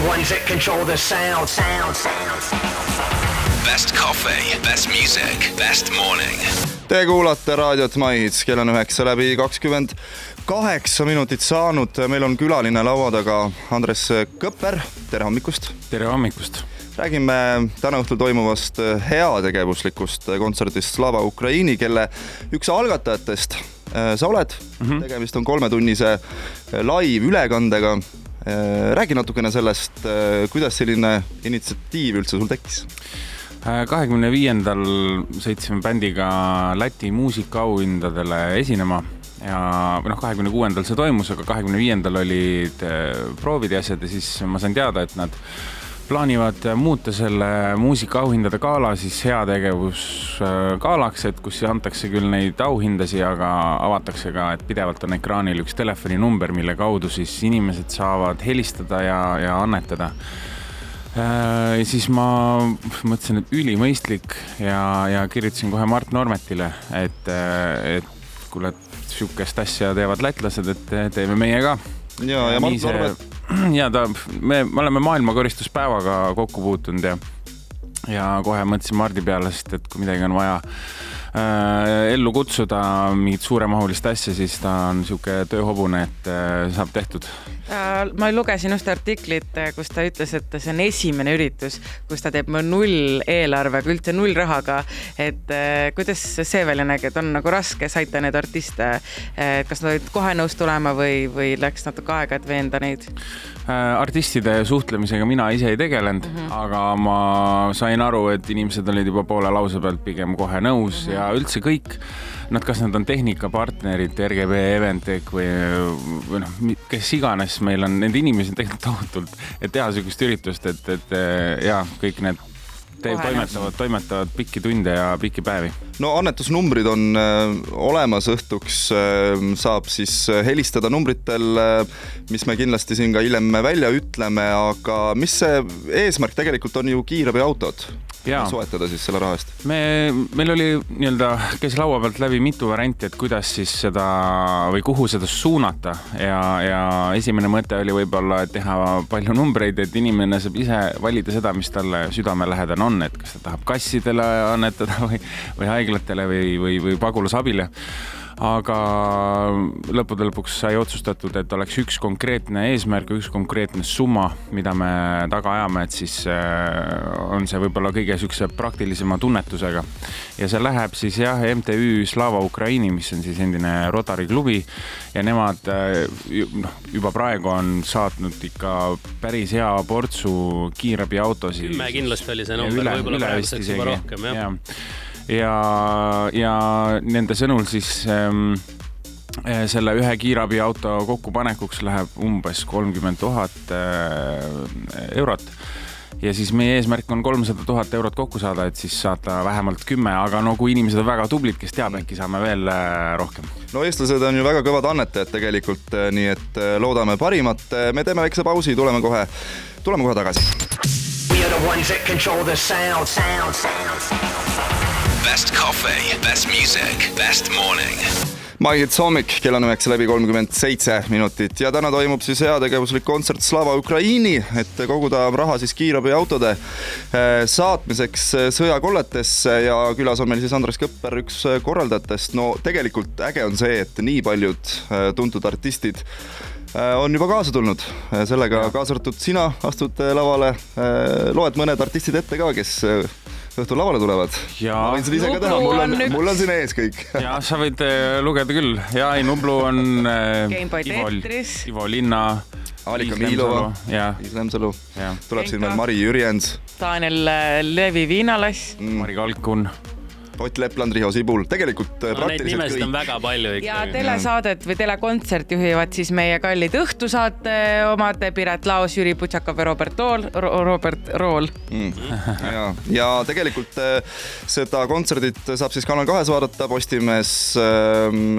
the ones that control the sound, sound, sound, sound. Best coffee, best music, best morning. Te kuulate raadiot Mais, kell on üheksa läbi kakskümmend kaheksa minutit saanud, meil on külaline laua taga Andres Kõpper, tere hommikust! tere hommikust! räägime täna õhtul toimuvast heategevuslikust kontserdist Slava Ukraini, kelle üks algatajatest äh, sa oled mm, -hmm. tegemist on kolmetunnise live-ülekandega. Äh, räägi natukene sellest, äh, kuidas selline initsiatiiv üldse sul tekkis? kahekümne viiendal sõitsime bändiga Läti muusikaauhindadele esinema ja või noh, kahekümne kuuendal see toimus, aga kahekümne viiendal olid proovid ja asjad ja siis ma sain teada, et nad plaanivad muuta selle muusikaauhindade gala siis heategevusgalaks, et kus antakse küll neid auhindasid, aga avatakse ka, et pidevalt on ekraanil üks telefoninumber, mille kaudu siis inimesed saavad helistada ja, ja annetada ja siis ma mõtlesin, et ülimõistlik ja, ja kirjutasin kohe Mart Normetile, et, et kuule, et sihukest asja teevad lätlased, et teeme meie ka. ja, ja Mart Normet. Ja ta, me, me oleme maailmakoristuspäevaga kokku puutunud ja, ja kohe mõtlesin Mardi peale, sest et kui midagi on vaja ellu kutsuda mingit suuremahulist asja, siis ta on sihuke tööhobune, et äh, saab tehtud Äh, ma lugesin just artiklit, äh, kus ta ütles, et see on esimene üritus, kus ta teeb null eelarvega, üldse null rahaga. et äh, kuidas see välja nägi, et on nagu raske, saite neid artiste, kas nad olid kohe nõus tulema või, või läks natuke aega, et veenda neid? artistide suhtlemisega mina ise ei tegelenud mm, -hmm. aga ma sain aru, et inimesed olid juba poole lause pealt pigem kohe nõus mm -hmm. ja üldse kõik nad, kas nad on tehnikapartnerid, RGB, Eventec või, või noh, kes iganes meil on, neid inimesi on tegelikult tohutult, et teha sihukest üritust, et, et ja kõik need te toimetavad, toimetavad pikki tunde ja pikki päevi. no annetusnumbrid on äh, olemas, õhtuks äh, saab siis helistada numbritel äh,, mis me kindlasti siin ka hiljem välja ütleme, aga mis see eesmärk tegelikult on ju kiirabiautod soetada siis selle raha eest? me, meil oli nii-öelda, käis laua pealt läbi mitu varianti, et kuidas siis seda või kuhu seda suunata. Ja, ja esimene mõte oli võib-olla teha palju numbreid, et inimene saab ise valida seda, mis talle südamelähedane on, et kas ta tahab kassidele annetada või, või haiglatele või, või, või pagulasabile aga lõppude lõpuks sai otsustatud, et oleks üks konkreetne eesmärk, üks konkreetne summa, mida me taga ajame, et siis äh, on see võib-olla kõige siukse praktilisema tunnetusega. ja see läheb siis jah, MTÜ Slava Ukraini, mis on siis endine Rotary klubi ja nemad äh, noh, juba praegu on saatnud ikka päris hea portsu kiirabiautosid. kümme kindlasti oli see number, võib-olla praeguseks juba rohkem jah ja ja, ja nende sõnul siis ähm, äh, selle ühe kiirabiauto kokkupanekuks läheb umbes kolmkümmend tuhat äh, eurot ja siis meie eesmärk on kolmsada tuhat eurot kokku saada, et siis saata vähemalt kümme, aga no kui inimesed on väga tublid, kes teab, äkki saame veel äh, rohkem. no eestlased on ju väga kõvad annetajad tegelikult, nii et loodame parimat. me teeme väikse pausi, tuleme kohe, tuleme kohe tagasi. We are the ones that control the sound, sound, sound, sound. Best coffee, best music, best morning. Maihits hommik, kell on üheksa läbi kolmkümmend seitse minutit. Ja täna toimub siis heategevuslik kontsert Slava Ukraini, et koguda raha siis kiirabiautode eh, saatmiseks eh, sõjakolletesse. Ja külas on meil siis Andres Kõpper, üks eh, korraldajatest. no tegelikult äge on see, et nii paljud tuntud artistid on juba kaasa tulnud, sellega kaasa arvatud sina astud lavale, loed mõned artistid ette ka, kes õhtul lavale tulevad. ma võin seda ise ka teha, mul on, mul on siin ees kõik. ja sa võid äh, lugeda küll. Ja ei, Nublu on äh, Ivo, Ivo Linna. Alika Miilova, Liis Lemsalu, tuleb siin veel Mari Jürjens. Daniel äh, Levi Viinalass mm.. Mari Kalkun Ott Lepland, Riho Sibul, tegelikult no, praktiliselt neid nimesid on väga palju ikka. ja telesaadet või telekontsert juhivad siis meie kallid õhtusaate omad Piret Laos, Jüri Putsakov ja Robert Tool, Robert Rool mm.. ja, ja tegelikult äh, seda kontserdit saab siis Kanal kahes vaadata Postimees ähm,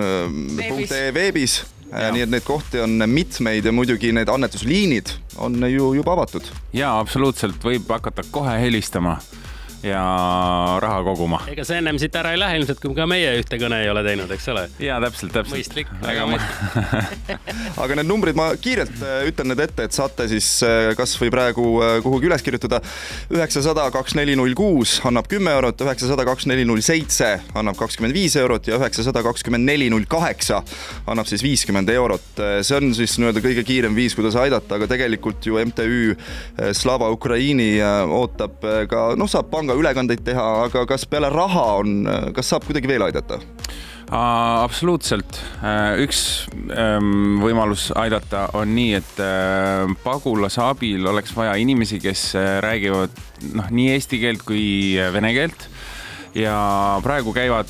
veebis, veebis. Ja. Äh, nii et neid kohti on mitmeid ja muidugi need annetusliinid on ju juba avatud. ja absoluutselt võib hakata kohe helistama ja raha koguma. ega sa ennem siit ära ei lähe ilmselt, kui ka meie ühte kõne ei ole teinud, eks ole? jaa, täpselt, täpselt. mõistlik, väga mõistlik aga need numbrid ma kiirelt äh, ütlen need ette, et saate siis äh, kasvõi praegu äh, kuhugi üles kirjutada. üheksasada kaks neli null kuus annab kümme eurot, üheksasada kaks neli null seitse annab kakskümmend viis eurot ja üheksasada kakskümmend neli null kaheksa annab siis viiskümmend eurot. see on siis nii-öelda kõige kiirem viis, kuidas aidata, aga tegelikult ju MTÜ Slava Ukraini ootab ka, noh, saab pangaülekandeid teha, aga kas peale raha on, kas saab kuidagi veel aidata? absoluutselt, äh, üks ähm, võimalus aidata on nii, et äh, pagulase abil oleks vaja inimesi, kes äh, räägivad noh, nii eesti keelt kui vene keelt ja praegu käivad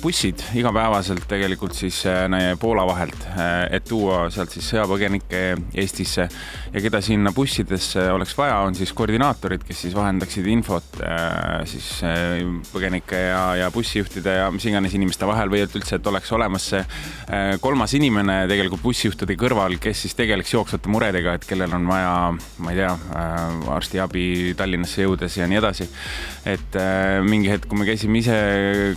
bussid igapäevaselt tegelikult siis äh, Poola vahelt, äh, et tuua sealt siis sõjapõgenikke Eestisse ja keda sinna bussidesse oleks vaja, on siis koordinaatorid, kes siis vahendaksid infot äh, siis põgenike ja, ja bussijuhtide ja mis iganes inimeste vahel või et üldse, et oleks olemas see kolmas inimene tegelikult bussijuhtide kõrval, kes siis tegeleks jooksvate muredega, et kellel on vaja, ma ei tea, arstiabi Tallinnasse jõudes ja nii edasi. et mingi hetk, kui me käisime ise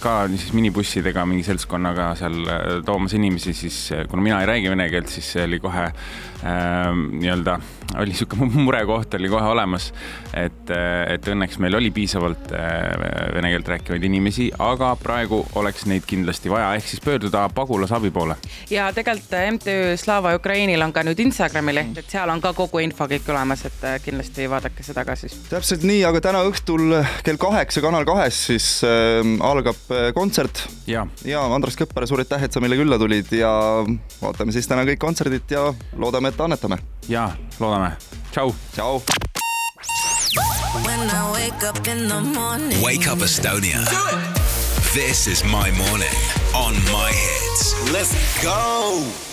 ka siis minibussi bussidega, mingi seltskonnaga seal äh, toomas inimesi, siis äh, kuna mina ei räägi vene keelt, siis see oli kohe äh, nii-öelda, oli niisugune murekoht oli kohe olemas. et, äh, et õnneks meil oli piisavalt äh, vene keelt rääkivaid inimesi, aga praegu oleks neid kindlasti vaja, ehk siis pöörduda pagulasabi poole. ja tegelikult MTÜ Slava Ukrainil on ka nüüd Instagrami leht, et seal on ka kogu info kõik olemas, et kindlasti vaadake seda ka siis. täpselt nii, aga täna õhtul kell kaheksa Kanal kahes siis äh, algab kontsert ja, ja Andres Kõppere, suur aitäh, et sa meile külla tulid ja vaatame siis täna kõik kontserdid ja loodame, et annetame. ja loodame, tšau. tšau. When I wake up in the morning. Wake up Estonia. This is my morning on my hits. Let's go.